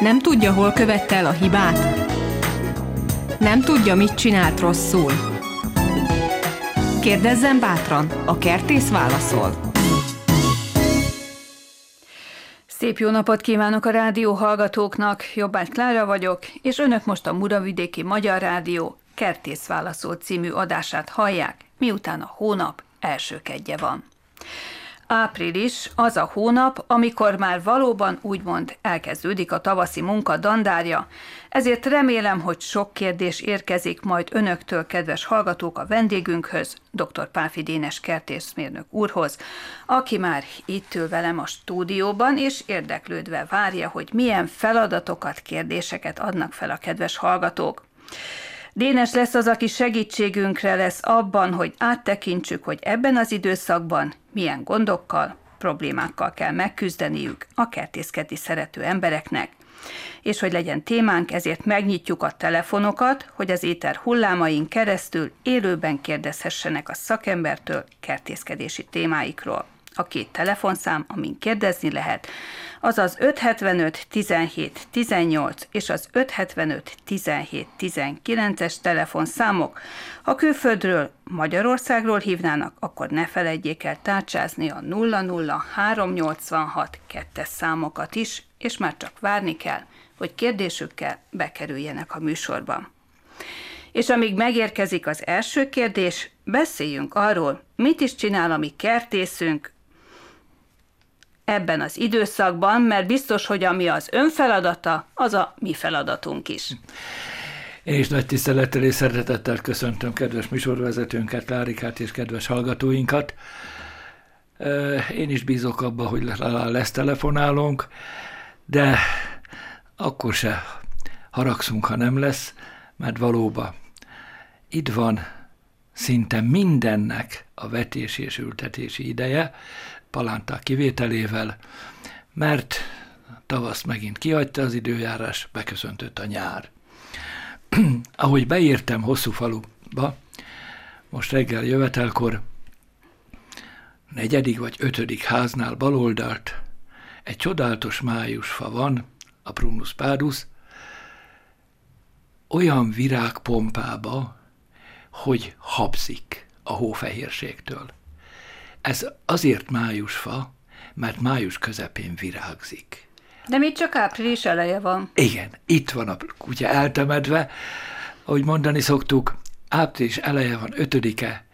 Nem tudja, hol követte el a hibát? Nem tudja, mit csinált rosszul? Kérdezzen bátran, a kertész válaszol. Szép jó napot kívánok a rádió hallgatóknak, Jobbágy Klára vagyok, és önök most a Muravidéki Magyar Rádió Kertész Válaszol című adását hallják, miután a hónap első kedje van. Április az a hónap, amikor már valóban úgymond elkezdődik a tavaszi munka dandárja, ezért remélem, hogy sok kérdés érkezik majd önöktől, kedves hallgatók, a vendégünkhöz, dr. Pálfi Dénes kertészmérnök úrhoz, aki már itt ül velem a stúdióban, és érdeklődve várja, hogy milyen feladatokat, kérdéseket adnak fel a kedves hallgatók. Dénes lesz az, aki segítségünkre lesz abban, hogy áttekintsük, hogy ebben az időszakban milyen gondokkal, problémákkal kell megküzdeniük a kertészkedni szerető embereknek. És hogy legyen témánk, ezért megnyitjuk a telefonokat, hogy az éter hullámain keresztül élőben kérdezhessenek a szakembertől kertészkedési témáikról. A két telefonszám, amin kérdezni lehet, az az 575 17 18 és az 575 17 19-es telefonszámok. Ha külföldről Magyarországról hívnának, akkor ne felejtjék el tárcsázni a 00 386 2 számokat is, és már csak várni kell, hogy kérdésükkel bekerüljenek a műsorba. És amíg megérkezik az első kérdés, beszéljünk arról, mit is csinál a mi kertészünk, ebben az időszakban, mert biztos, hogy ami az ön feladata, az a mi feladatunk is. Én is nagy tisztelettel és szeretettel köszöntöm kedves műsorvezetőnket, Lárikát és kedves hallgatóinkat. Én is bízok abba, hogy lesz telefonálunk, de akkor se haragszunk, ha nem lesz, mert valóban itt van szinte mindennek a vetési és ültetési ideje, palánták kivételével, mert tavasz megint kihagyta az időjárás, beköszöntött a nyár. Ahogy beírtam hosszú faluba, most reggel jövetelkor, negyedik vagy ötödik háznál baloldalt, egy csodálatos májusfa van, a Prunus pádus, olyan virágpompába, hogy habzik a hófehérségtől. Ez azért májusfa, mert május közepén virágzik. De még csak április eleje van. Igen, itt van a kutya eltemedve, ahogy mondani szoktuk, április eleje van, ötödike,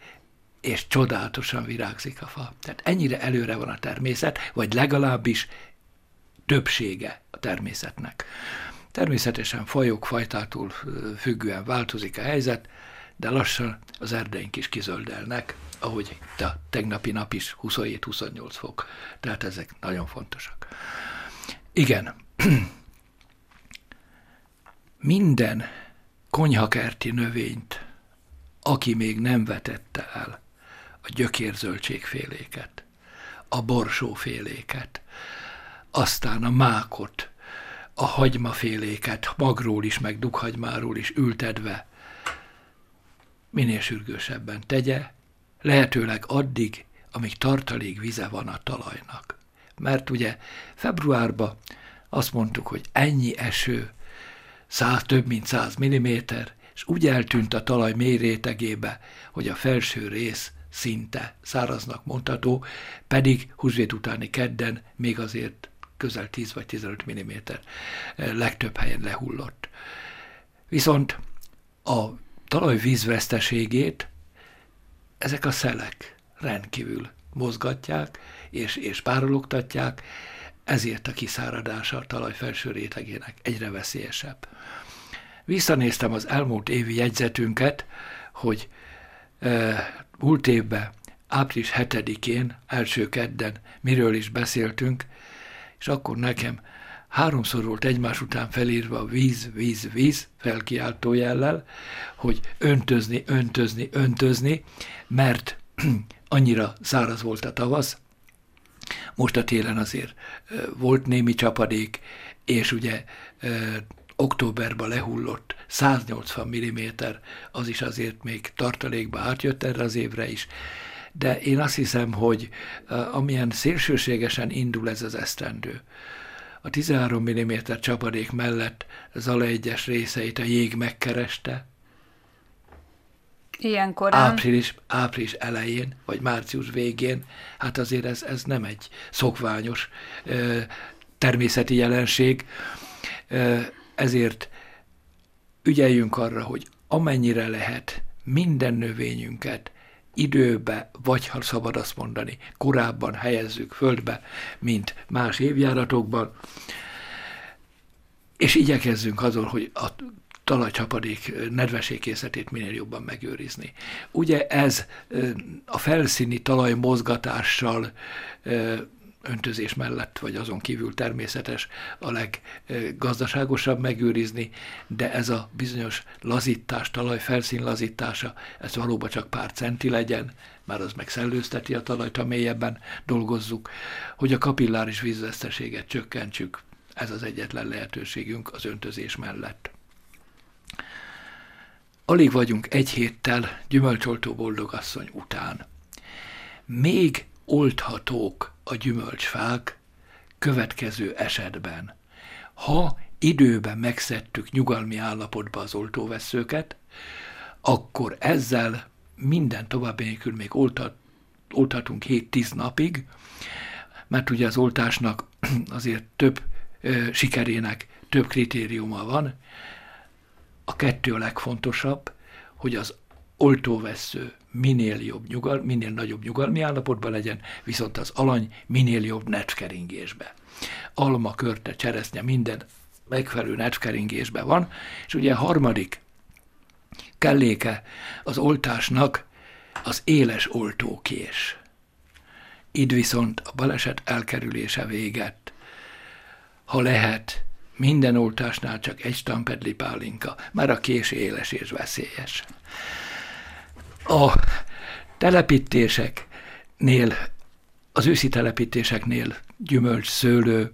és csodálatosan virágzik a fa. Tehát ennyire előre van a természet, vagy legalábbis többsége a természetnek. Természetesen fajok, fajtától függően változik a helyzet, de lassan az erdeink is kizöldelnek, ahogy a tegnapi nap is 27-28 fok. Tehát ezek nagyon fontosak. Igen, minden konyhakerti növényt, aki még nem vetette el a gyökérzöldségféléket, a borsóféléket, aztán a mákot, a hagymaféléket, magról is, meg dughagymáról is ültedve, minél sürgősebben tegye, lehetőleg addig, amíg tartalék vize van a talajnak. Mert ugye februárban azt mondtuk, hogy ennyi eső, száz, több mint 100 mm, és úgy eltűnt a talaj mély rétegébe, hogy a felső rész szinte száraznak mondható, pedig húsvét utáni kedden még azért közel 10 vagy 15 mm legtöbb helyen lehullott. Viszont a talaj vízveszteségét ezek a szelek rendkívül mozgatják és, és párologtatják, ezért a kiszáradása a talaj felső rétegének egyre veszélyesebb. Visszanéztem az elmúlt évi jegyzetünket, hogy e, múlt évben, április 7-én, első kedden miről is beszéltünk, és akkor nekem háromszor volt egymás után felírva víz, víz, víz felkiáltó jellel, hogy öntözni, öntözni, öntözni, mert annyira száraz volt a tavasz, most a télen azért volt némi csapadék, és ugye októberben lehullott 180 mm, az is azért még tartalékba átjött erre az évre is, de én azt hiszem, hogy amilyen szélsőségesen indul ez az esztendő, a 13 mm csapadék mellett Zala egyes részeit a jég megkereste, Ilyen korán. április, április elején, vagy március végén, hát azért ez, ez nem egy szokványos ö, természeti jelenség, ö, ezért ügyeljünk arra, hogy amennyire lehet minden növényünket időbe, vagy ha szabad azt mondani, korábban helyezzük földbe, mint más évjáratokban, és igyekezzünk azon, hogy a talajcsapadék nedvességkészletét minél jobban megőrizni. Ugye ez a felszíni talaj mozgatással öntözés mellett, vagy azon kívül természetes a leggazdaságosabb megőrizni, de ez a bizonyos lazítás, talaj felszín lazítása, ez valóban csak pár centi legyen, már az meg szellőzteti a talajt, ha mélyebben dolgozzuk, hogy a kapilláris vízveszteséget csökkentsük. Ez az egyetlen lehetőségünk az öntözés mellett. Alig vagyunk egy héttel gyümölcsoltó boldogasszony után. Még oldhatók a gyümölcsfák következő esetben. Ha időben megszedtük nyugalmi állapotba az oltóveszőket, akkor ezzel minden további nélkül még oltat, oltatunk 7-10 napig, mert ugye az oltásnak azért több ö, sikerének több kritériuma van. A kettő a legfontosabb, hogy az oltóvesző minél jobb nyugal, minél nagyobb nyugalmi állapotban legyen, viszont az alany minél jobb netkeringésbe. Alma, körte, cseresznye, minden megfelelő netkeringésben van, és ugye a harmadik kelléke az oltásnak az éles oltókés. Itt viszont a baleset elkerülése véget. Ha lehet, minden oltásnál csak egy stampedli pálinka, már a kés éles és veszélyes. A telepítéseknél, az őszi telepítéseknél gyümölcs, szőlő,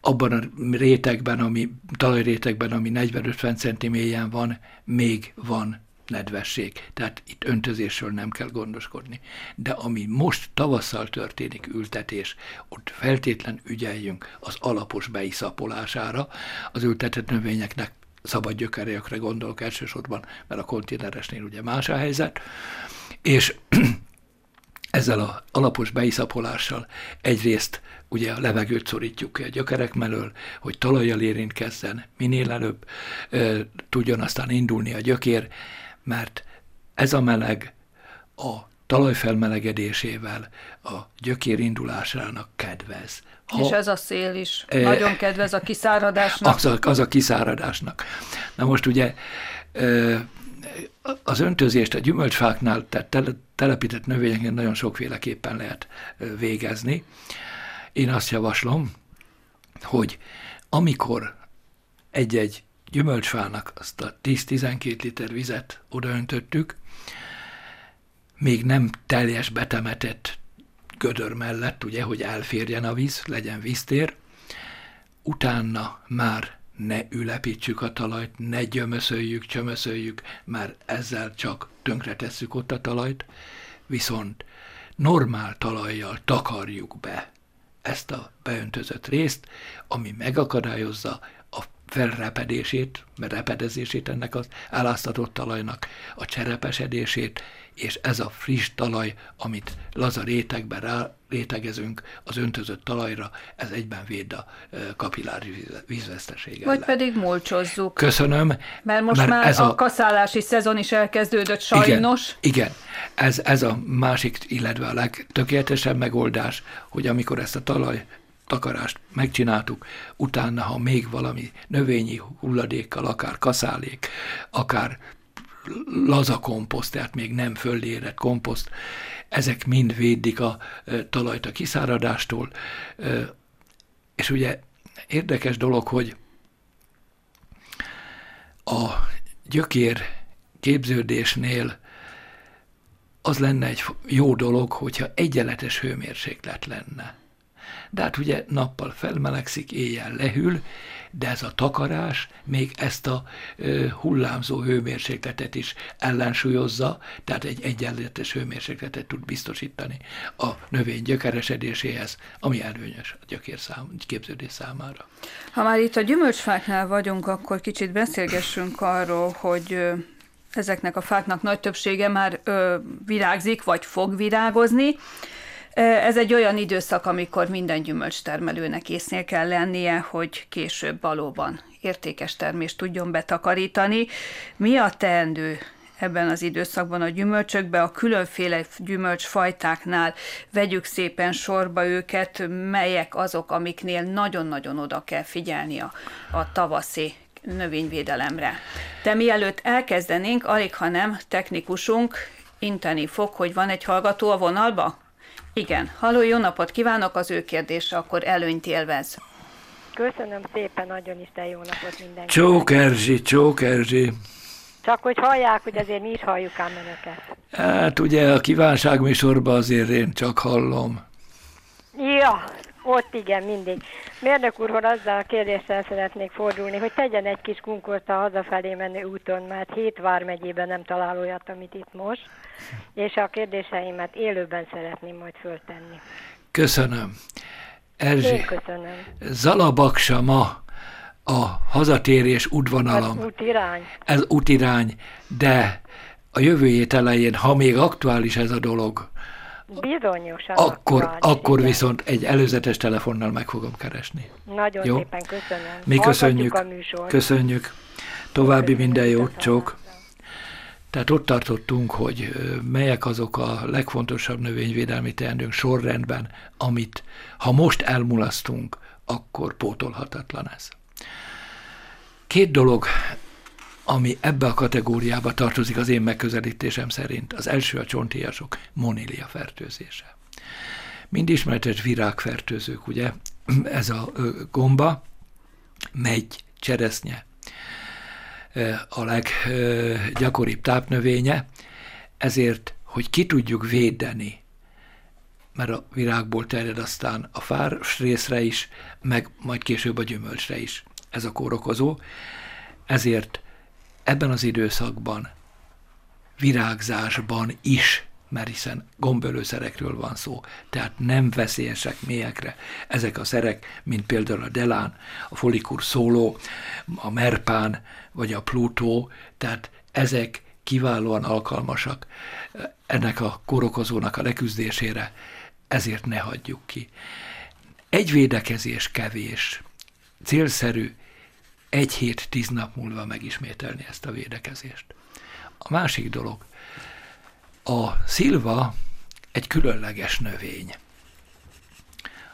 abban a rétegben, ami, talajrétegben, ami 40-50 centi mélyen van, még van nedvesség. Tehát itt öntözésről nem kell gondoskodni. De ami most tavasszal történik ültetés, ott feltétlen ügyeljünk az alapos beiszapolására. Az ültetett növényeknek szabad gyökerékre gondolok elsősorban, mert a konténeresnél ugye más a helyzet, és ezzel a alapos beiszapolással egyrészt ugye a levegőt szorítjuk ki a gyökerek mellől, hogy talajjal érintkezzen, minél előbb e, tudjon aztán indulni a gyökér, mert ez a meleg a talaj felmelegedésével a gyökér indulásának kedvez. Ha, és ez a szél is e, nagyon kedvez a kiszáradásnak. Az a, az a kiszáradásnak. Na most ugye az öntözést a gyümölcsfáknál, tehát telepített növényeknél nagyon sokféleképpen lehet végezni. Én azt javaslom, hogy amikor egy-egy gyümölcsfának azt a 10-12 liter vizet odaöntöttük, még nem teljes betemetett gödör mellett, ugye, hogy elférjen a víz, legyen víztér, utána már ne ülepítsük a talajt, ne gyömöszöljük, csömöszöljük, mert ezzel csak tönkretesszük ott a talajt, viszont normál talajjal takarjuk be ezt a beöntözött részt, ami megakadályozza felrepedését, mert repedezését ennek az eláztatott talajnak, a cserepesedését, és ez a friss talaj, amit laza rétegben rá rétegezünk az öntözött talajra, ez egyben véd a kapillári vízveszteséget. Vagy pedig mulcsozzuk. Köszönöm. Mert most mert már ez a, a kaszálási szezon is elkezdődött sajnos. Igen, igen. Ez, ez a másik, illetve a legtökéletesebb megoldás, hogy amikor ezt a talaj takarást megcsináltuk, utána, ha még valami növényi hulladékkal, akár kaszálék, akár laza komposzt, tehát még nem földérett komposzt, ezek mind védik a talajt a kiszáradástól. És ugye érdekes dolog, hogy a gyökér képződésnél az lenne egy jó dolog, hogyha egyenletes hőmérséklet lenne. De hát ugye nappal felmelegszik, éjjel lehűl, de ez a takarás még ezt a hullámzó hőmérsékletet is ellensúlyozza, tehát egy egyenletes hőmérsékletet tud biztosítani a növény gyökeresedéséhez, ami előnyös a gyökérszám, képződés számára. Ha már itt a gyümölcsfáknál vagyunk, akkor kicsit beszélgessünk arról, hogy ezeknek a fáknak nagy többsége már ö, virágzik, vagy fog virágozni. Ez egy olyan időszak, amikor minden gyümölcstermelőnek észnél kell lennie, hogy később valóban értékes termést tudjon betakarítani. Mi a teendő ebben az időszakban a gyümölcsökbe, a különféle gyümölcsfajtáknál vegyük szépen sorba őket, melyek azok, amiknél nagyon-nagyon oda kell figyelni a, a tavaszi növényvédelemre. De mielőtt elkezdenénk, alig ha nem technikusunk inteni fog, hogy van egy hallgató a vonalba? Igen. Halló, jó napot kívánok, az ő kérdése akkor előnyt élvez. Köszönöm szépen, nagyon Isten jó napot mindenkinek. Csók Erzsi, csók Erzsi. Csak hogy hallják, hogy azért mi is halljuk ám önöket. Hát ugye a kívánságműsorban azért én csak hallom. Ja, ott igen, mindig. Mérnök úrhoz azzal a kérdéssel szeretnék fordulni, hogy tegyen egy kis kunkort a hazafelé menő úton, mert hét vármegyében nem talál olyat, amit itt most, és a kérdéseimet élőben szeretném majd föltenni. Köszönöm. Erzsi, Én köszönöm. Zalabaksa ma a hazatérés Az útvonalam. útirány. Ez útirány, de a jövő elején, ha még aktuális ez a dolog, Bizonyosan. akkor, akkor igen. viszont egy előzetes telefonnal meg fogom keresni. Nagyon Jó. szépen köszönöm. Mi köszönjük, köszönjük. További minden jót, csók. Tehát ott tartottunk, hogy melyek azok a legfontosabb növényvédelmi teendőnk sorrendben, amit ha most elmulasztunk, akkor pótolhatatlan ez. Két dolog, ami ebbe a kategóriába tartozik az én megközelítésem szerint. Az első a csontiasok monília fertőzése. Mind ismeretes virágfertőzők, ugye? Ez a gomba, megy, cseresznye, a leggyakoribb tápnövénye, ezért, hogy ki tudjuk védeni, mert a virágból terjed aztán a fárs részre is, meg majd később a gyümölcsre is ez a kórokozó, ezért ebben az időszakban virágzásban is, mert hiszen gombölőszerekről van szó, tehát nem veszélyesek mélyekre. Ezek a szerek, mint például a Delán, a Folikur szóló, a Merpán vagy a Plutó, tehát ezek kiválóan alkalmasak ennek a kórokozónak a leküzdésére, ezért ne hagyjuk ki. Egy védekezés kevés, célszerű egy hét, tíz nap múlva megismételni ezt a védekezést. A másik dolog, a szilva egy különleges növény.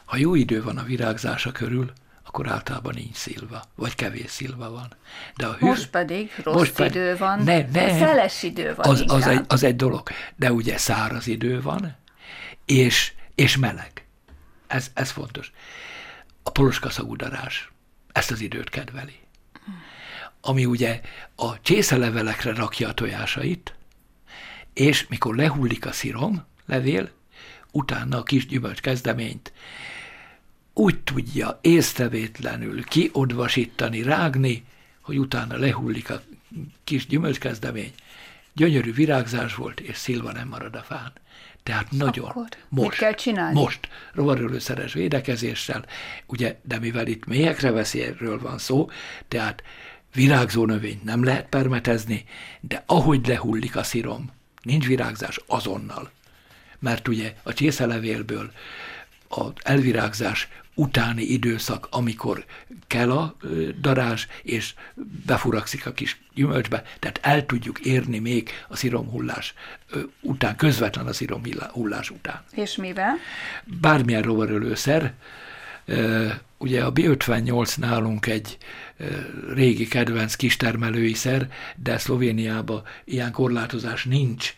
Ha jó idő van a virágzása körül, akkor általában nincs szilva, vagy kevés szilva van. De a hű... Most pedig rossz Most pedig- idő van, Ne, ne. szeles idő van az, az, egy, az egy dolog. De ugye száraz idő van, és, és meleg. Ez, ez fontos. A poloskaszagú darás ezt az időt kedveli. Ami ugye a csészelevelekre rakja a tojásait, és mikor lehullik a szirom, levél, utána a kis gyümölcs kezdeményt úgy tudja észrevétlenül kiodvasítani, rágni, hogy utána lehullik a kis gyümölcskezdemény, gyönyörű virágzás volt, és szilva nem marad a fán. Tehát nagyon. Akkor mit most, kell csinálni? Most, rovarölőszeres védekezéssel, ugye, de mivel itt mélyekre veszélyről van szó, tehát virágzó növényt nem lehet permetezni, de ahogy lehullik a szirom, nincs virágzás azonnal. Mert ugye a csészelevélből az elvirágzás utáni időszak, amikor kell a ö, darázs, és befurakszik a kis gyümölcsbe, tehát el tudjuk érni még a sziromhullás után, közvetlen a sziromhullás után. És mivel? Bármilyen rovarölőszer, ugye a B58 nálunk egy régi kedvenc kistermelői szer, de Szlovéniában ilyen korlátozás nincs,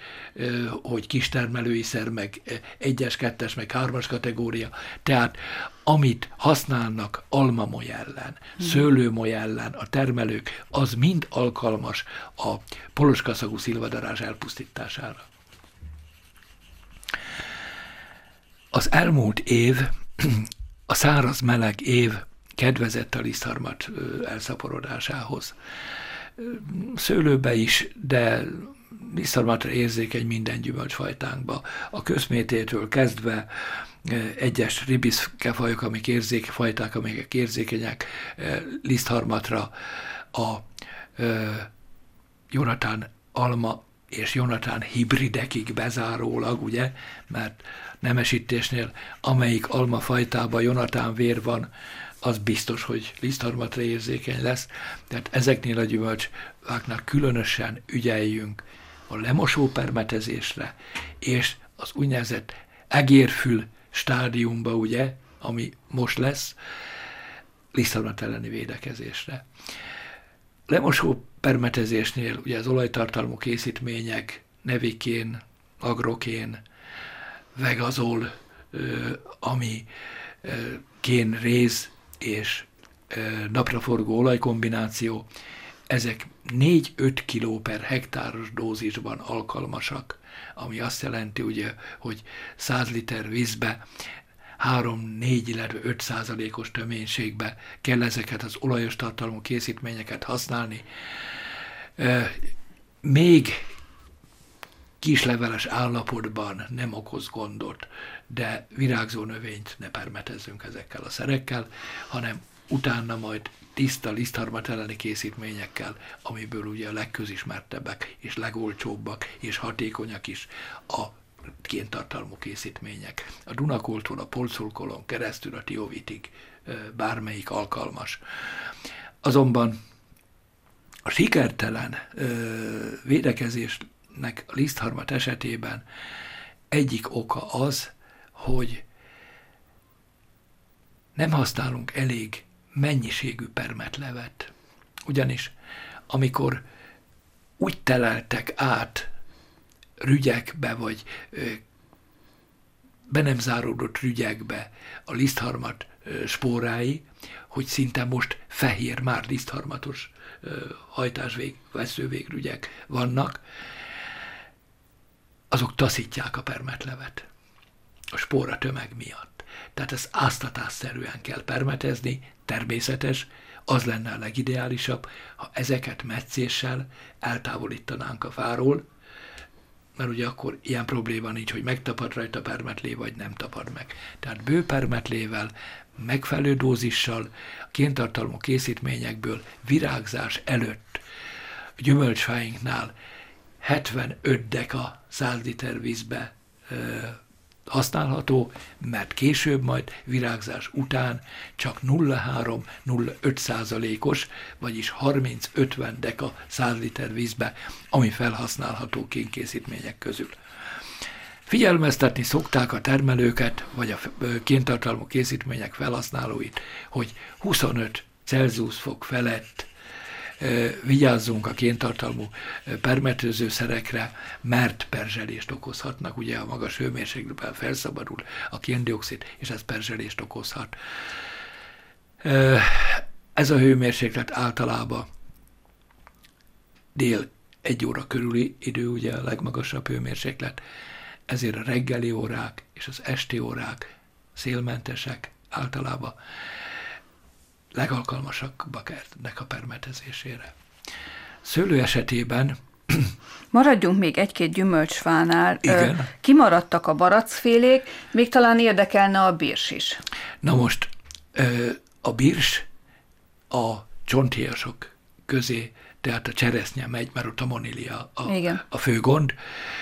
hogy kistermelői szer, meg ö, egyes, kettes, meg hármas kategória. Tehát amit használnak almamoly ellen, szőlőmoly ellen a termelők, az mind alkalmas a poloskaszagú szilvadarás elpusztítására. Az elmúlt év a száraz meleg év kedvezett a lisztharmat elszaporodásához. Szőlőbe is, de lisztharmatra érzékeny minden gyümölcsfajtánkba. A közmététől kezdve egyes ribiszkefajok, amik érzék, fajták, amik érzékenyek lisztharmatra, a Jonatán alma és Jonatán hibridekig bezárólag, ugye, mert nemesítésnél, amelyik almafajtában Jonatán vér van, az biztos, hogy lisztharmatra érzékeny lesz. Tehát ezeknél a gyümölcsfáknál különösen ügyeljünk a lemosó permetezésre, és az úgynevezett egérfül stádiumba, ugye, ami most lesz, lisztharmat elleni védekezésre. Lemosó permetezésnél ugye az olajtartalmú készítmények, nevikén, agrokén, vegazol, ami kén réz és napraforgó olajkombináció, ezek 4-5 kg per hektáros dózisban alkalmasak, ami azt jelenti, ugye, hogy 100 liter vízbe 3-4, illetve 5 százalékos töménységbe kell ezeket az olajos tartalmú készítményeket használni. Még kisleveles állapotban nem okoz gondot, de virágzó növényt ne permetezzünk ezekkel a szerekkel, hanem utána majd tiszta lisztharmat elleni készítményekkel, amiből ugye a legközismertebbek és legolcsóbbak és hatékonyak is a kéntartalmú készítmények. A Dunakoltól a Polculkolon keresztül a Tiovitig bármelyik alkalmas. Azonban a sikertelen védekezésnek a lisztharmat esetében egyik oka az, hogy nem használunk elég mennyiségű permetlevet. Ugyanis amikor úgy teleltek át rügyekbe, vagy ö, be nem záródott rügyekbe a lisztharmat ö, spórái, hogy szinte most fehér, már lisztharmatos ö, hajtásvég, veszővégrügyek vannak, azok taszítják a permetlevet a spóra tömeg miatt. Tehát ezt áztatásszerűen kell permetezni, természetes, az lenne a legideálisabb, ha ezeket meccéssel eltávolítanánk a fáról, mert ugye akkor ilyen probléma nincs, hogy megtapad rajta permetlé, vagy nem tapad meg. Tehát bő permetlével, megfelelő dózissal, kéntartalmú készítményekből virágzás előtt gyümölcsfáinknál 75 deka 100 liter vízbe használható, mert később majd virágzás után csak 0,3-0,5 százalékos, vagyis 30-50 deka 100 liter vízbe, ami felhasználható kénkészítmények közül. Figyelmeztetni szokták a termelőket, vagy a kéntartalmú készítmények felhasználóit, hogy 25 Celsius fok felett vigyázzunk a kéntartalmú permetőzőszerekre, mert perzselést okozhatnak. Ugye a magas hőmérsékletben felszabadul a kéndioxid, és ez perzselést okozhat. Ez a hőmérséklet általában dél egy óra körüli idő, ugye a legmagasabb hőmérséklet, ezért a reggeli órák és az esti órák szélmentesek általában legalkalmasabbak ennek a permetezésére. Szőlő esetében Maradjunk még egy-két gyümölcsfánál. Igen. Kimaradtak a baracfélék, még talán érdekelne a birs is. Na most a birs a csonthéjasok közé, tehát a cseresznye megy, mert ott a monilia a, Igen. a fő gond,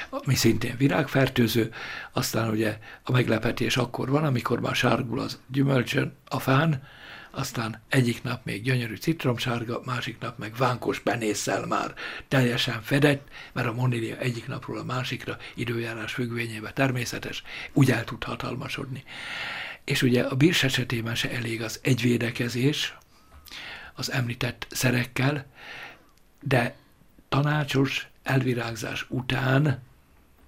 ami szintén virágfertőző, aztán ugye a meglepetés akkor van, amikor már sárgul az gyümölcsön a fán, aztán egyik nap még gyönyörű citromsárga, másik nap meg vánkos penészel már teljesen fedett, mert a monilia egyik napról a másikra időjárás függvényében természetes, úgy el tud hatalmasodni. És ugye a bírs esetében se elég az egyvédekezés az említett szerekkel, de tanácsos elvirágzás után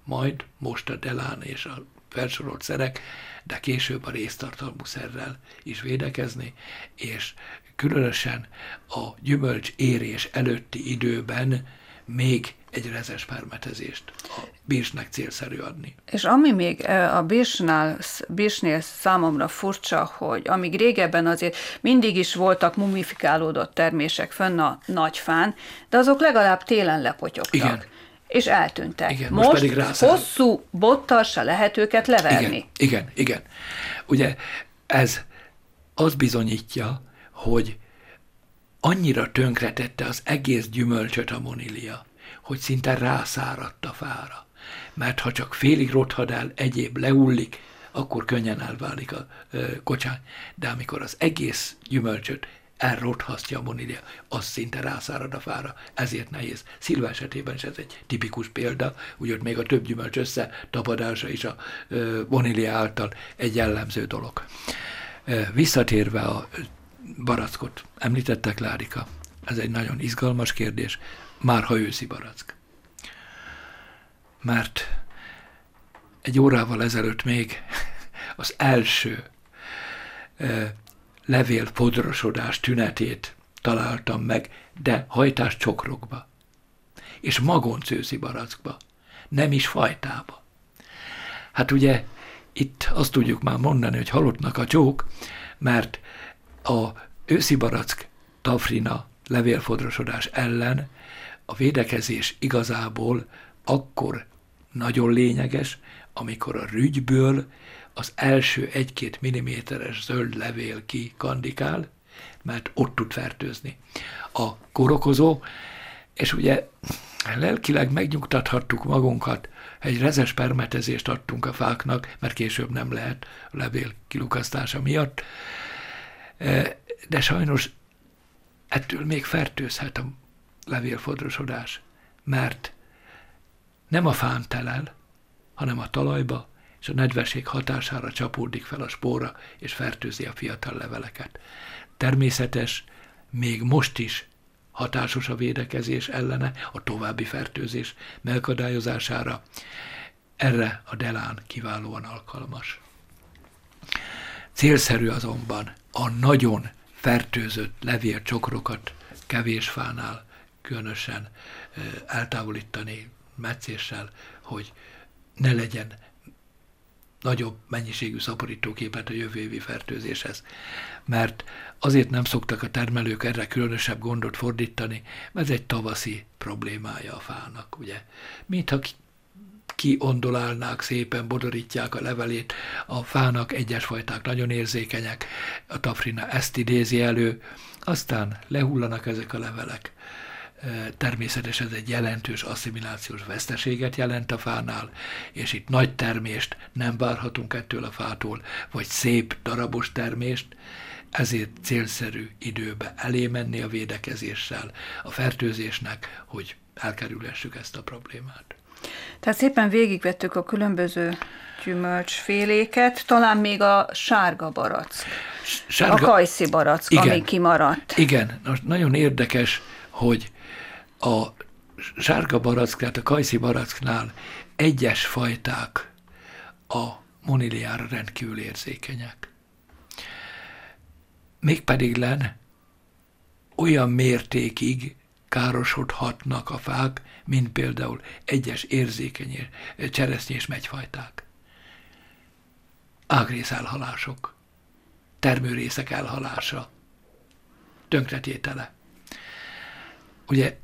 majd most a delán és a felsorolt szerek de később a résztartalmú szerrel is védekezni, és különösen a gyümölcs érés előtti időben még egy rezes permetezést a bírsnek célszerű adni. És ami még a bírsnál, bírsnél számomra furcsa, hogy amíg régebben azért mindig is voltak mumifikálódott termések fönn a nagyfán, de azok legalább télen lepotyogtak. Igen. És eltűntek. Igen, most, most pedig rászáll. hosszú bottal se lehet őket leverni. Igen, igen, igen. Ugye ez az bizonyítja, hogy annyira tönkretette az egész gyümölcsöt a monília, hogy szinte rászáradt a fára. Mert ha csak félig rothad el, egyéb leullik, akkor könnyen elválik a ö, kocsány. De amikor az egész gyümölcsöt elrothasztja a monília, az szinte rászárad a fára, ezért nehéz. Szilva esetében is ez egy tipikus példa, úgy még a több gyümölcs összetapadása is a monília által egy jellemző dolog. Visszatérve a barackot, említettek Lárika, ez egy nagyon izgalmas kérdés már ha őszi barack. Mert egy órával ezelőtt még az első levél podrosodás tünetét találtam meg, de hajtás csokrokba. És magonc őszi barackba, nem is fajtába. Hát ugye itt azt tudjuk már mondani, hogy halottnak a csók, mert a őszi barack tafrina levélfodrosodás ellen a védekezés igazából akkor nagyon lényeges, amikor a rügyből az első egy-két milliméteres zöld levél kikandikál, mert ott tud fertőzni. A korokozó, és ugye lelkileg megnyugtathattuk magunkat, egy rezes permetezést adtunk a fáknak, mert később nem lehet a levél kilukasztása miatt, de sajnos ettől még fertőzhet a levélfodrosodás, mert nem a fán telel, hanem a talajba, és a nedvesség hatására csapódik fel a spóra, és fertőzi a fiatal leveleket. Természetes, még most is hatásos a védekezés ellene, a további fertőzés megakadályozására. Erre a delán kiválóan alkalmas. Célszerű azonban a nagyon fertőzött levélcsokrokat kevés fánál különösen eltávolítani meccéssel, hogy ne legyen nagyobb mennyiségű szaporítóképet a jövő évi fertőzéshez. Mert azért nem szoktak a termelők erre különösebb gondot fordítani, mert ez egy tavaszi problémája a fának, ugye. Mintha kiondolálnák szépen, bodorítják a levelét, a fának egyes fajták nagyon érzékenyek, a tafrina ezt idézi elő, aztán lehullanak ezek a levelek, Természetesen ez egy jelentős asszimilációs veszteséget jelent a fánál, és itt nagy termést nem várhatunk ettől a fától, vagy szép darabos termést, ezért célszerű időbe elé menni a védekezéssel, a fertőzésnek, hogy elkerülhessük ezt a problémát. Tehát szépen végigvettük a különböző gyümölcsféléket, talán még a sárga barack, sárga, a kajszi barack, igen, ami kimaradt. Igen, most nagyon érdekes, hogy a sárga barack, tehát a kajszi baracknál egyes fajták a moniliára rendkívül érzékenyek. Mégpedig len olyan mértékig károsodhatnak a fák, mint például egyes érzékeny cseresznyi és megyfajták. Ágrész elhalások, termőrészek elhalása, tönkretétele. Ugye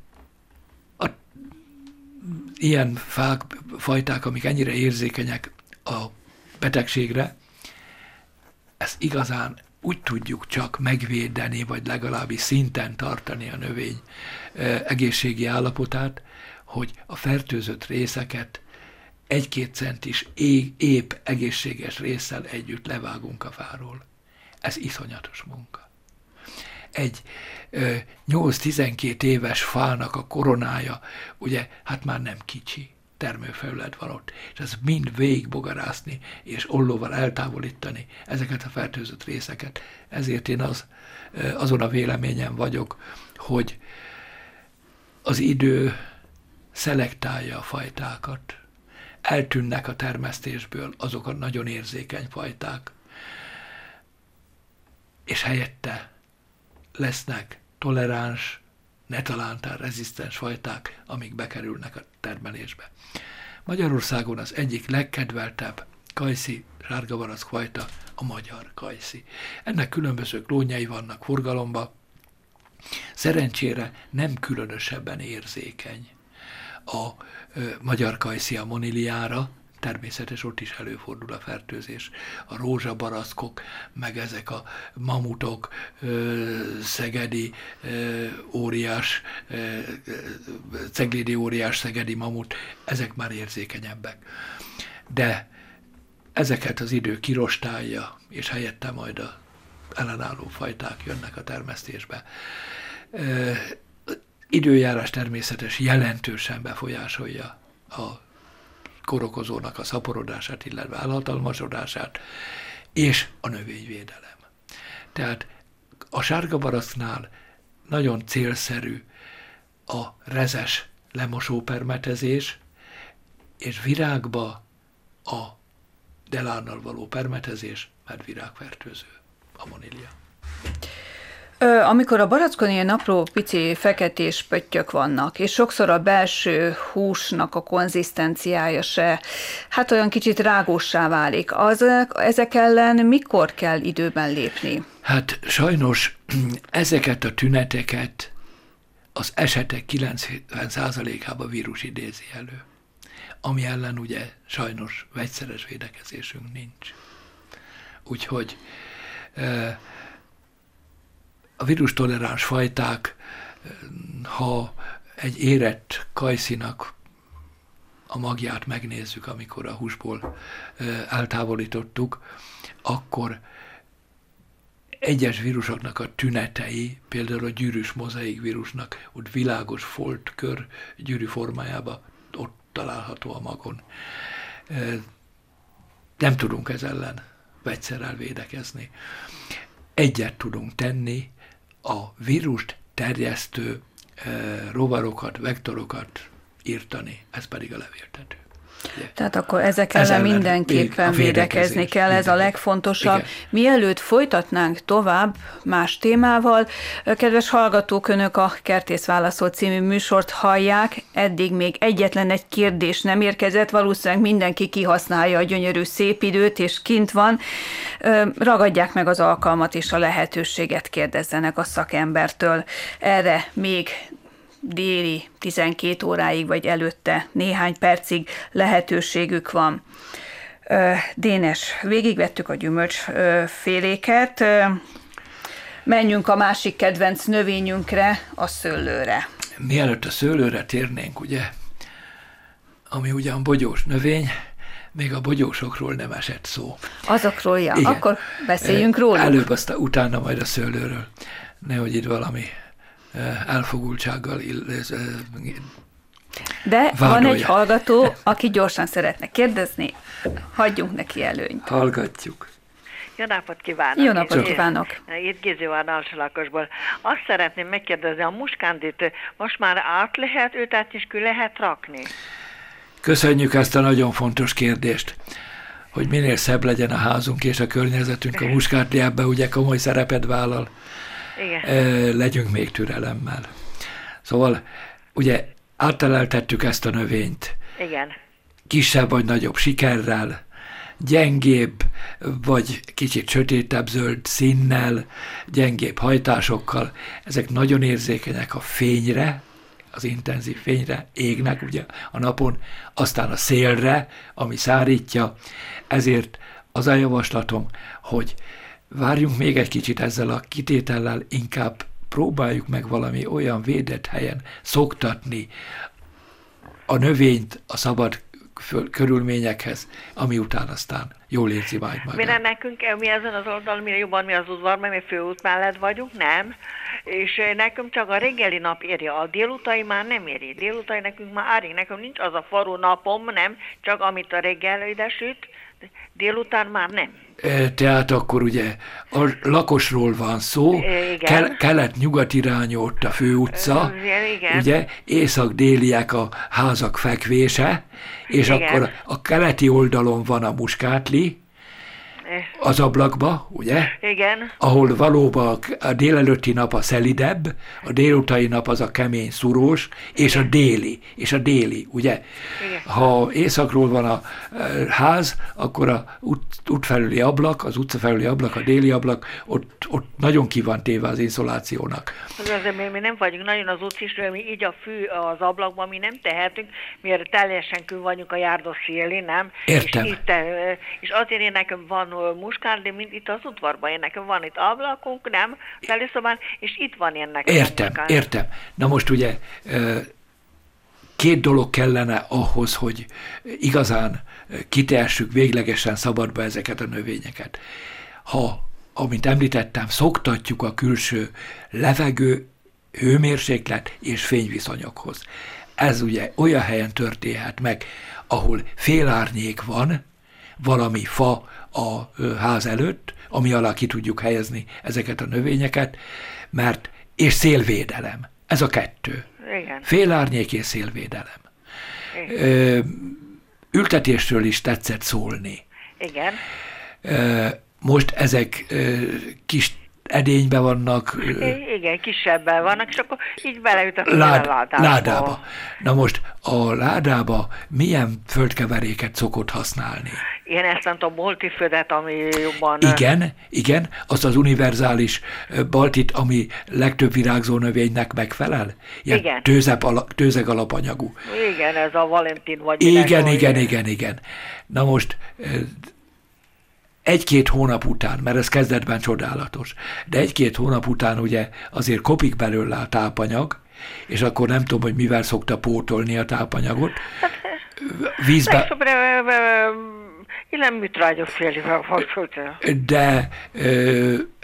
ilyen fák, fajták, amik ennyire érzékenyek a betegségre, ezt igazán úgy tudjuk csak megvédeni, vagy legalábbis szinten tartani a növény egészségi állapotát, hogy a fertőzött részeket egy-két centis épp egészséges résszel együtt levágunk a fáról. Ez iszonyatos munka. Egy 8-12 éves fának a koronája, ugye, hát már nem kicsi termőfelület van ott, és ez mind végigbogarászni, és ollóval eltávolítani ezeket a fertőzött részeket. Ezért én az, azon a véleményen vagyok, hogy az idő szelektálja a fajtákat. Eltűnnek a termesztésből azok a nagyon érzékeny fajták, és helyette lesznek toleráns, netalántán rezisztens fajták, amik bekerülnek a termelésbe. Magyarországon az egyik legkedveltebb kajszi sárgabarack fajta a magyar kajszi. Ennek különböző klónjai vannak forgalomba, szerencsére nem különösebben érzékeny a ö, magyar kajszi a moniliára, természetes, ott is előfordul a fertőzés. A rózsabaraszkok, meg ezek a mamutok, szegedi óriás, ceglédi óriás, szegedi mamut, ezek már érzékenyebbek. De ezeket az idő kirostálja, és helyette majd a ellenálló fajták jönnek a termesztésbe. Időjárás természetes jelentősen befolyásolja a korokozónak a szaporodását, illetve állathalmazodását, és a növényvédelem. Tehát a sárga barasznál nagyon célszerű a rezes lemosó-permetezés, és virágba a delánnal való permetezés, mert virágfertőző, Amikor a barackon ilyen apró, pici feketés pöttyök vannak, és sokszor a belső húsnak a konzisztenciája se, hát olyan kicsit rágósá válik, az, ezek ellen mikor kell időben lépni? Hát sajnos ezeket a tüneteket az esetek 90%-ában vírus idézi elő, ami ellen ugye sajnos vegyszeres védekezésünk nincs. Úgyhogy a vírus toleráns fajták, ha egy érett kajszinak a magját megnézzük, amikor a húsból eltávolítottuk, akkor egyes vírusoknak a tünetei, például a gyűrűs mozaik vírusnak, ott világos folt kör gyűrű formájába ott található a magon. Nem tudunk ez ellen vegyszerrel védekezni. Egyet tudunk tenni, a vírust terjesztő rovarokat, vektorokat írtani, ez pedig a levéltető. Tehát akkor ezek ellen, ellen mindenképpen védekezni kell, ez a legfontosabb. Igen. Mielőtt folytatnánk tovább más témával, kedves hallgatók, önök a Kertész Válaszol című műsort hallják, eddig még egyetlen egy kérdés nem érkezett, valószínűleg mindenki kihasználja a gyönyörű szép időt, és kint van. Ragadják meg az alkalmat és a lehetőséget kérdezzenek a szakembertől. Erre még déli 12 óráig, vagy előtte néhány percig lehetőségük van. Dénes, végigvettük a gyümölcsféléket, menjünk a másik kedvenc növényünkre, a szőlőre. Mielőtt a szőlőre térnénk, ugye, ami ugyan bogyós növény, még a bogyósokról nem esett szó. Azokról, ja. Igen. Akkor beszéljünk róla. Előbb aztán utána majd a szőlőről. Nehogy itt valami elfogultsággal de vádolja. van egy hallgató, aki gyorsan szeretne kérdezni, hagyjunk neki előnyt. Hallgatjuk. Jó napot kívánok! Jó napot kívánok! Itt Gizi van Alsalakosból. Azt szeretném megkérdezni, a muskándit most már át lehet, őt át is ki lehet rakni? Köszönjük ezt a nagyon fontos kérdést hogy minél szebb legyen a házunk és a környezetünk, a muskátli ebbe ugye komoly szerepet vállal. Igen. legyünk még türelemmel. Szóval ugye átteleltettük ezt a növényt. Igen. Kisebb vagy nagyobb sikerrel, gyengébb vagy kicsit sötétebb zöld színnel, gyengébb hajtásokkal. Ezek nagyon érzékenyek a fényre, az intenzív fényre, égnek ugye a napon, aztán a szélre, ami szárítja. Ezért az a javaslatom, hogy várjunk még egy kicsit ezzel a kitétellel, inkább próbáljuk meg valami olyan védett helyen szoktatni a növényt a szabad körülményekhez, ami után aztán jól érzi majd magát. Mire nekünk, mi ezen az oldalon, mire jobban mi az udvar, mert mi főút mellett vagyunk, nem? És nekünk csak a reggeli nap érje, a délutai már nem éri. Délutai nekünk már árig, nekem nincs az a faró napom, nem? Csak amit a reggel ide süt, délután már nem. Tehát akkor ugye a lakosról van szó, Ke- kelet-nyugat irányú ott a főutca, Igen. ugye észak-déliek a házak fekvése, és Igen. akkor a keleti oldalon van a muskátli, az ablakba, ugye? Igen. Ahol valóban a délelőtti nap a szelidebb, a délutai nap az a kemény szurós, és a déli, és a déli, ugye? Igen. Ha északról van a ház, akkor a út, ablak, az utca felüli ablak, a déli ablak, ott, ott nagyon ki van téve az inszolációnak. Az azért mi, mi nem vagyunk nagyon az utcisről, mi így a fű az ablakban, mi nem tehetünk, miért teljesen kül vagyunk a járdos szélén, nem? Értem. És, itt, és azért én nekem van ö, muskár, de mint itt az udvarban, én nekem van itt ablakunk, nem? Az előszobán, és itt van én nekem Értem, muskár. értem. Na most ugye két dolog kellene ahhoz, hogy igazán kitehessük véglegesen szabadba ezeket a növényeket. Ha, amint említettem, szoktatjuk a külső levegő, hőmérséklet és fényviszonyokhoz. Ez ugye olyan helyen történhet meg, ahol félárnyék van, valami fa a ház előtt, ami alá ki tudjuk helyezni ezeket a növényeket, mert és szélvédelem. Ez a kettő. Igen. Félárnyék és szélvédelem. Ö, ültetésről is tetszett szólni. Igen. Ö, most ezek ö, kis edénybe vannak, Igen, kisebbel vannak, és akkor így beleütök lád, a ládába. ládába. Na most a ládába milyen földkeveréket szokott használni? Én ezt nem tudom, multifödet, ami jobban... Igen, igen, azt az univerzális baltit, ami legtöbb virágzó növénynek megfelel? Ilyen Igen. Tőzep ala, tőzeg alapanyagú. Igen, ez a Valentin vagy... Igen, igen, igen, igen. Na most egy-két hónap után, mert ez kezdetben csodálatos, de egy-két hónap után ugye azért kopik belőle a tápanyag, és akkor nem tudom, hogy mivel szokta pótolni a tápanyagot. Vízbe, nem műtrágyos félivel fogszolta. de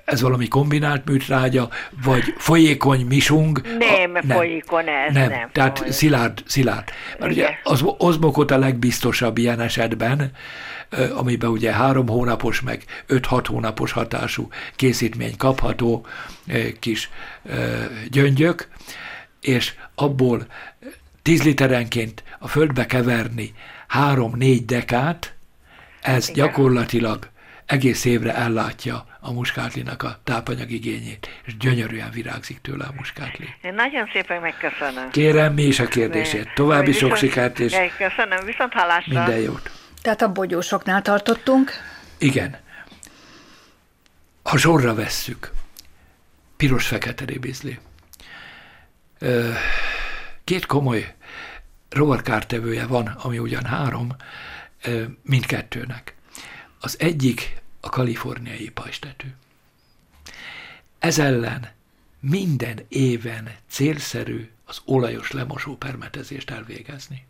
ez valami kombinált műtrágya, vagy folyékony misung. Nem, A- folyékony ez, nem. nem Tehát folyik. szilárd, szilárd. Mert ugye Igen. az ozmokot a legbiztosabb ilyen esetben, amiben ugye három hónapos, meg öt-hat hónapos hatású készítmény kapható, kis gyöngyök, és abból 10 literenként a földbe keverni három-négy dekát, ez Igen. gyakorlatilag egész évre ellátja a muskátlinak a tápanyagigényét, és gyönyörűen virágzik tőle a muskátli. Én nagyon szépen megköszönöm. Kérem, mi is a kérdését. További sok sikert és Köszönöm, viszont hallásra. minden jót. Tehát a bogyósoknál tartottunk. Igen. Ha sorra vesszük, piros-fekete ribizli. Ö, Két komoly rovarkártevője van, ami ugyan három, mindkettőnek. Az egyik a kaliforniai pajstetű. Ez ellen minden éven célszerű az olajos lemosó permetezést elvégezni.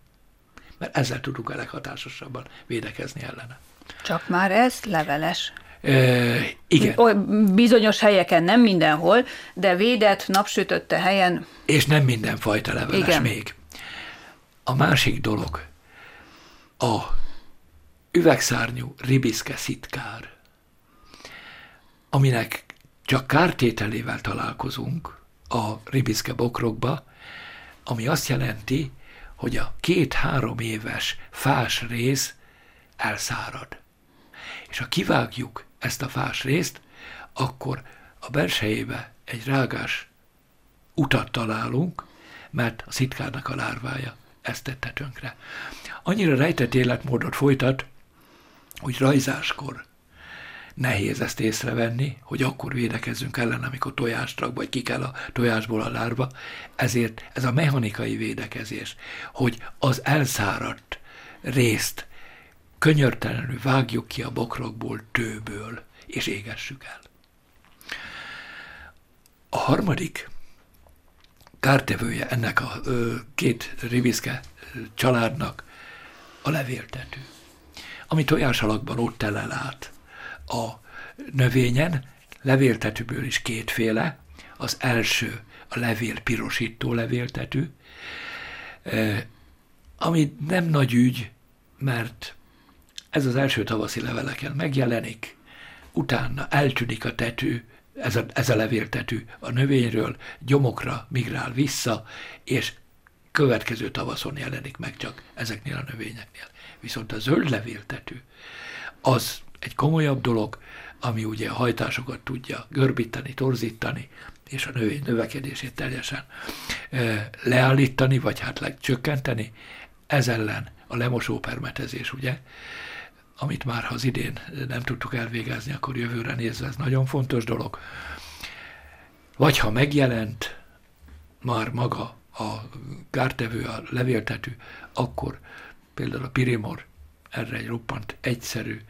Mert ezzel tudunk a leghatásosabban védekezni ellene. Csak már ez leveles. Ö, igen, bizonyos helyeken, nem mindenhol, de védett, napsütötte helyen és nem mindenfajta leveles Igen. még. A másik dolog, a üvegszárnyú ribiszke szitkár, aminek csak kártételével találkozunk a ribiszke bokrokba, ami azt jelenti, hogy a két-három éves fás rész elszárad. És ha kivágjuk ezt a fás részt, akkor a belsejébe egy rágás utat találunk, mert a szitkárnak a lárvája ezt tette tönkre. Annyira rejtett életmódot folytat, hogy rajzáskor nehéz ezt észrevenni, hogy akkor védekezzünk ellen, amikor tojást rak, vagy ki kell a tojásból a lárva. Ezért ez a mechanikai védekezés, hogy az elszáradt részt könyörtelenül vágjuk ki a bokrokból, tőből, és égessük el. A harmadik kártevője ennek a ö, két riviszke családnak a levéltető, ami tojás alakban ott telel át a növényen, levéltetőből is kétféle, az első a levél pirosító levéltető, ö, ami nem nagy ügy, mert ez az első tavaszi leveleken megjelenik, utána eltűnik a tető, ez a, ez a levéltetű a növényről, gyomokra migrál vissza, és következő tavaszon jelenik meg csak ezeknél a növényeknél. Viszont a zöld levéltetű, az egy komolyabb dolog, ami ugye a hajtásokat tudja görbíteni, torzítani, és a növény növekedését teljesen leállítani, vagy hát lecsökkenteni. Ez ellen a lemosó permetezés, ugye, amit már ha az idén nem tudtuk elvégezni, akkor jövőre nézve ez nagyon fontos dolog. Vagy ha megjelent már maga a kártevő, a levéltető, akkor például a pirimor erre egy roppant egyszerű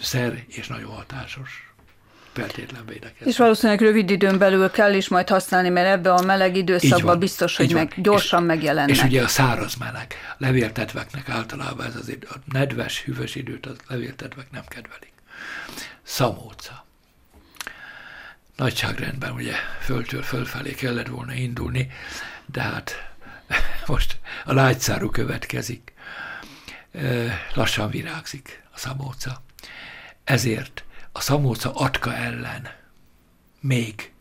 szer és nagyon hatásos feltétlen védekezni. És valószínűleg rövid időn belül kell is majd használni, mert ebbe a meleg időszakban biztos, hogy meg, gyorsan és, megjelennek. És ugye a száraz meleg. Levéltetveknek általában ez azért a nedves, hűvös időt a levéltetvek nem kedvelik. Szamóca. Nagyságrendben ugye föltől fölfelé kellett volna indulni, de hát most a lágyszáru következik. Lassan virágzik a szamóca. Ezért a szamóca atka ellen még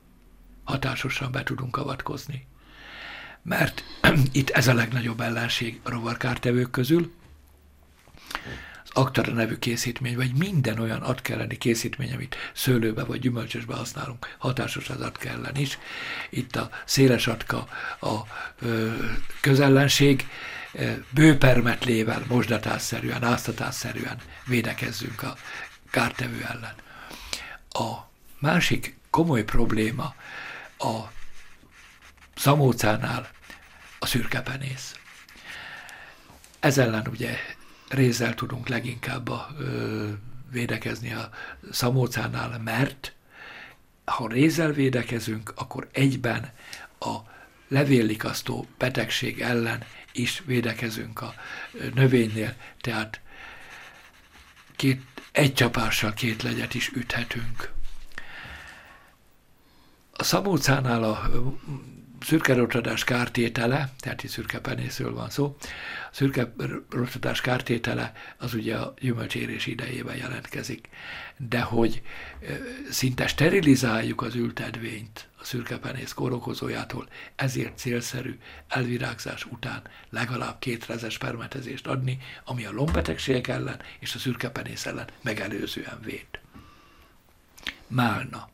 hatásosan be tudunk avatkozni. Mert itt ez a legnagyobb ellenség a rovarkártevők közül, az Aktara nevű készítmény, vagy minden olyan atka elleni készítmény, amit szőlőbe vagy gyümölcsösbe használunk, hatásos az atka ellen is. Itt a széles atka a ö, közellenség, bőpermetlével, mosdatásszerűen, áztatásszerűen védekezzünk a kártevő ellen. A másik komoly probléma a szamócánál a szürkepenész. Ez ellen ugye rézzel tudunk leginkább a, ö, védekezni a szamócánál, mert ha rézzel védekezünk, akkor egyben a levéllikasztó betegség ellen is védekezünk a növénynél, tehát két egy csapással két legyet is üthetünk. A szabócánál a szürke kártétele, tehát itt szürke penészről van szó, a szürke rotadás kártétele az ugye a gyümölcsérés idejében jelentkezik. De hogy szinte sterilizáljuk az ültedvényt a szürke penész kórokozójától, ezért célszerű elvirágzás után legalább két rezes permetezést adni, ami a lombbetegségek ellen és a szürke penész ellen megelőzően véd. Málna.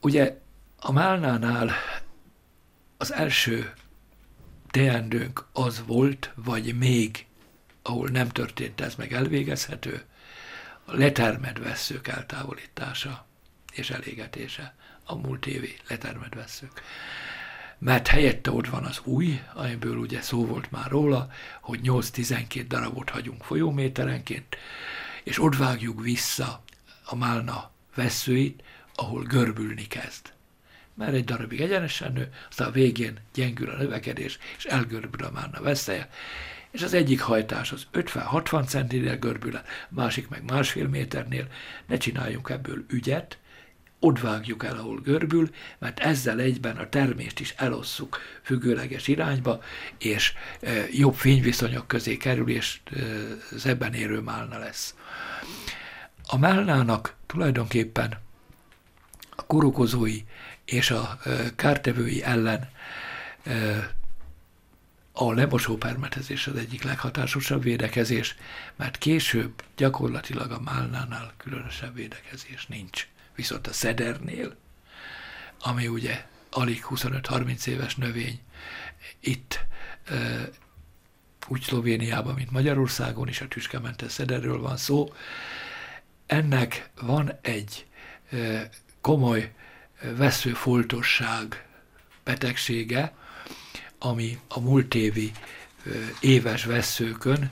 Ugye a Málnánál az első teendőnk az volt, vagy még, ahol nem történt ez meg elvégezhető, a letermed vesszők eltávolítása és elégetése, a múlt évi letermed vesszők. Mert helyette ott van az új, amiből ugye szó volt már róla, hogy 8-12 darabot hagyunk folyóméterenként, és ott vágjuk vissza a málna veszőit, ahol görbülni kezd mert egy darabig egyenesen nő, aztán a végén gyengül a növekedés, és elgörbül a márna veszélye, és az egyik hajtás az 50-60 centinél görbül, a másik meg másfél méternél, ne csináljunk ebből ügyet, ott vágjuk el, ahol görbül, mert ezzel egyben a termést is elosszuk függőleges irányba, és e, jobb fényviszonyok közé kerül, és e, zebben érő málna lesz. A málnának tulajdonképpen a korokozói és a kártevői ellen a lemosó permetezés az egyik leghatásosabb védekezés, mert később gyakorlatilag a málnánál különösebb védekezés nincs. Viszont a szedernél, ami ugye alig 25-30 éves növény, itt úgy Szlovéniában, mint Magyarországon is a tüskementes szederről van szó, ennek van egy komoly veszőfoltosság betegsége, ami a múlt évi éves veszőkön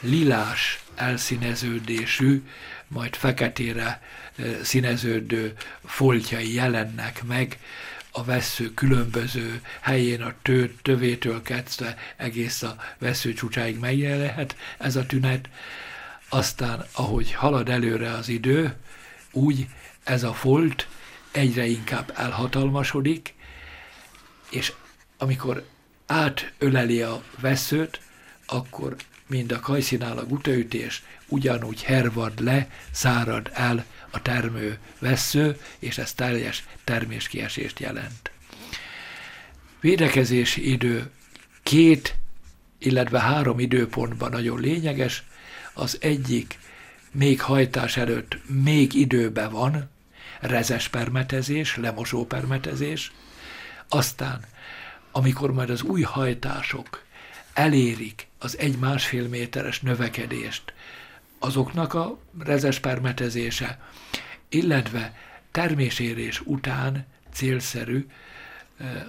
lilás elszíneződésű, majd feketére színeződő foltjai jelennek meg a vesző különböző helyén a tő, tövétől kezdve egész a vesző csúcsáig megjelenhet ez a tünet. Aztán, ahogy halad előre az idő, úgy ez a folt egyre inkább elhatalmasodik, és amikor átöleli a veszőt, akkor mind a kajszínál a gutaütés ugyanúgy hervad le, szárad el a termő vesző, és ez teljes terméskiesést jelent. Védekezési idő két, illetve három időpontban nagyon lényeges. Az egyik még hajtás előtt még időben van, rezes permetezés, lemosó permetezés, aztán amikor majd az új hajtások elérik az egy-másfél méteres növekedést, azoknak a rezes permetezése, illetve termésérés után célszerű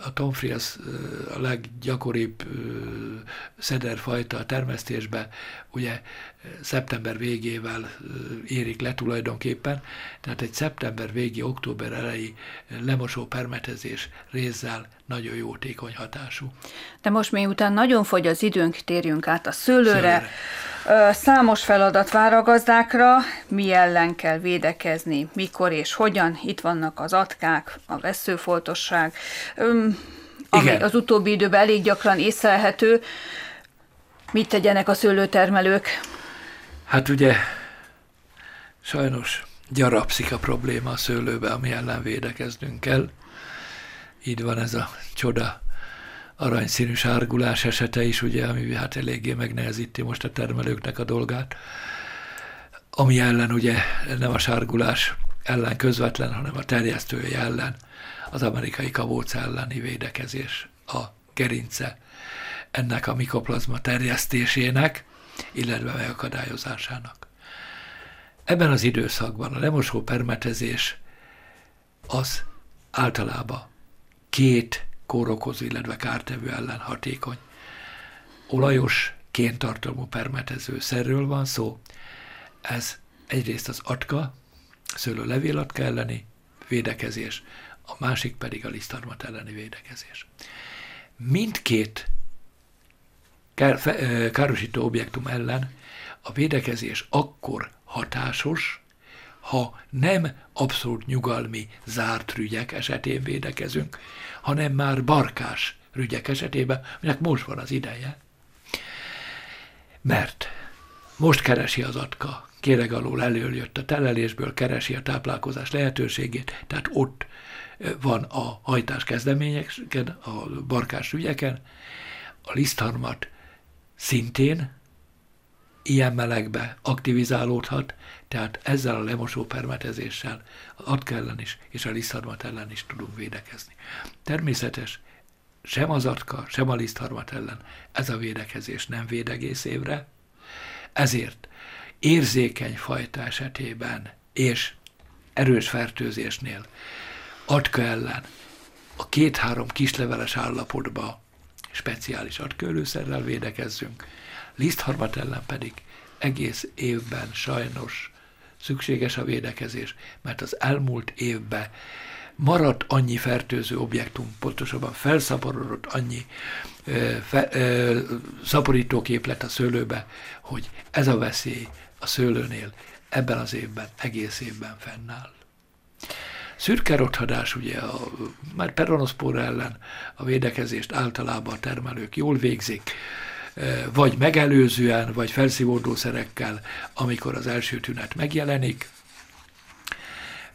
a tomfri az a leggyakoribb szederfajta a termesztésbe, ugye szeptember végével érik le tulajdonképpen, tehát egy szeptember végi, október elejé lemosó permetezés rézzel nagyon jótékony hatású. De most miután nagyon fogy az időnk, térjünk át a szőlőre. szőlőre. Számos feladat vár a gazdákra, mi ellen kell védekezni, mikor és hogyan. Itt vannak az atkák, a veszőfoltosság, ami Igen. az utóbbi időben elég gyakran észlelhető. Mit tegyenek a szőlőtermelők? Hát ugye sajnos gyarapszik a probléma a szőlőbe, ami ellen védekeznünk kell. Így van ez a csoda aranyszínű sárgulás esete is, ugye, ami hát eléggé megnehezíti most a termelőknek a dolgát, ami ellen ugye nem a sárgulás ellen közvetlen, hanem a terjesztője ellen, az amerikai kabóc elleni védekezés, a gerince ennek a mikoplazma terjesztésének, illetve megakadályozásának. Ebben az időszakban a lemosó permetezés az általában két kórokozó, illetve kártevő ellen hatékony. Olajos, kéntartalmú permetező szerről van szó. Ez egyrészt az atka, szőlő levélatka elleni védekezés, a másik pedig a lisztarmat elleni védekezés. Mindkét károsító objektum ellen a védekezés akkor hatásos, ha nem abszolút nyugalmi zárt rügyek esetén védekezünk, hanem már barkás rügyek esetében, aminek most van az ideje. Mert most keresi az atka, kéreg alól előjött a telelésből, keresi a táplálkozás lehetőségét, tehát ott van a hajtás kezdeményeken, a barkás ügyeken, a lisztharmat szintén ilyen melegbe aktivizálódhat, tehát ezzel a lemosó permetezéssel az atka ellen is és a lisztharmat ellen is tudunk védekezni. Természetes, sem az atka, sem a lisztharmat ellen ez a védekezés nem véd egész évre, ezért érzékeny fajta esetében és erős fertőzésnél atka ellen a két-három kisleveles állapotba speciális atkölőszerrel védekezzünk, lisztharmat ellen pedig egész évben sajnos szükséges a védekezés, mert az elmúlt évben maradt annyi fertőző objektum, pontosabban felszaporodott annyi ö, fe, ö, szaporítóképlet a szőlőbe, hogy ez a veszély a szőlőnél ebben az évben, egész évben fennáll. Szürke rothadás, ugye a, már peronoszpóra ellen a védekezést általában a termelők jól végzik, vagy megelőzően, vagy felszívódószerekkel, amikor az első tünet megjelenik.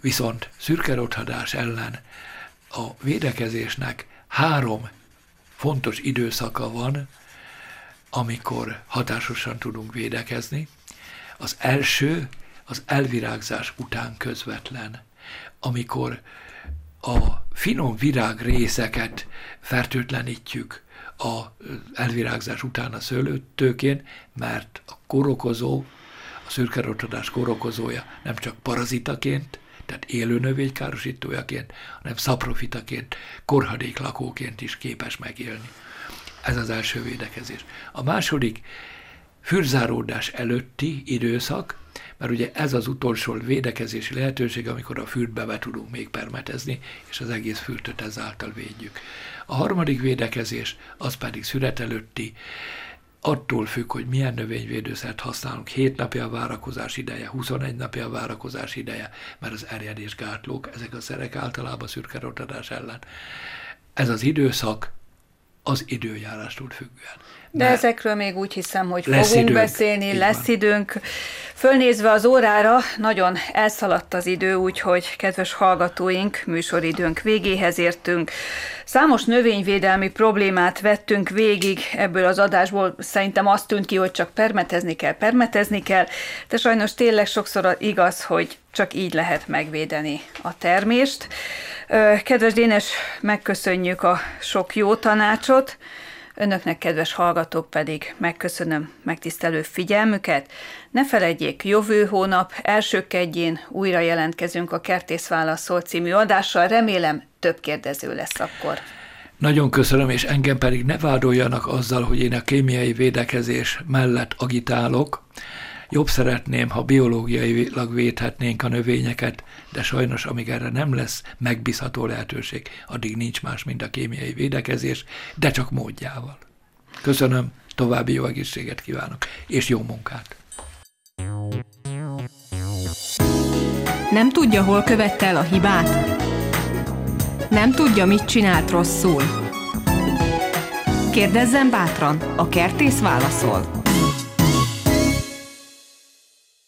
Viszont szürke rothadás ellen a védekezésnek három fontos időszaka van, amikor hatásosan tudunk védekezni. Az első az elvirágzás után közvetlen, amikor a finom virág részeket fertőtlenítjük a elvirágzás után a szőlőtőkén, mert a korokozó, a szürkerotadás korokozója nem csak parazitaként, tehát élő növénykárosítójaként, hanem szaprofitaként, korhadéklakóként is képes megélni. Ez az első védekezés. A második fürzáródás előtti időszak, mert ugye ez az utolsó védekezési lehetőség, amikor a fürdbe be tudunk még permetezni, és az egész fürtöt ezáltal védjük. A harmadik védekezés, az pedig szület előtti, attól függ, hogy milyen növényvédőszert használunk. 7 napja a várakozás ideje, 21 napja a várakozás ideje, mert az erjedés gátlók, ezek a szerek általában szürke rotadás ellen. Ez az időszak az időjárástól függően. De ezekről még úgy hiszem, hogy lesz fogunk időnk, beszélni, így lesz van. időnk. Fölnézve az órára, nagyon elszaladt az idő, úgyhogy kedves hallgatóink, műsoridőnk végéhez értünk. Számos növényvédelmi problémát vettünk végig ebből az adásból. Szerintem azt tűnt ki, hogy csak permetezni kell, permetezni kell, de sajnos tényleg sokszor igaz, hogy csak így lehet megvédeni a termést. Kedves Dénes, megköszönjük a sok jó tanácsot. Önöknek, kedves hallgatók pedig megköszönöm megtisztelő figyelmüket. Ne felejtjék, jövő hónap első kedjén újra jelentkezünk a Kertész Válaszol című adással. Remélem több kérdező lesz akkor. Nagyon köszönöm, és engem pedig ne vádoljanak azzal, hogy én a kémiai védekezés mellett agitálok. Jobb szeretném, ha biológiailag védhetnénk a növényeket, de sajnos, amíg erre nem lesz megbízható lehetőség, addig nincs más, mint a kémiai védekezés, de csak módjával. Köszönöm, további jó egészséget kívánok, és jó munkát! Nem tudja, hol követte el a hibát? Nem tudja, mit csinált rosszul? Kérdezzen bátran, a kertész válaszol.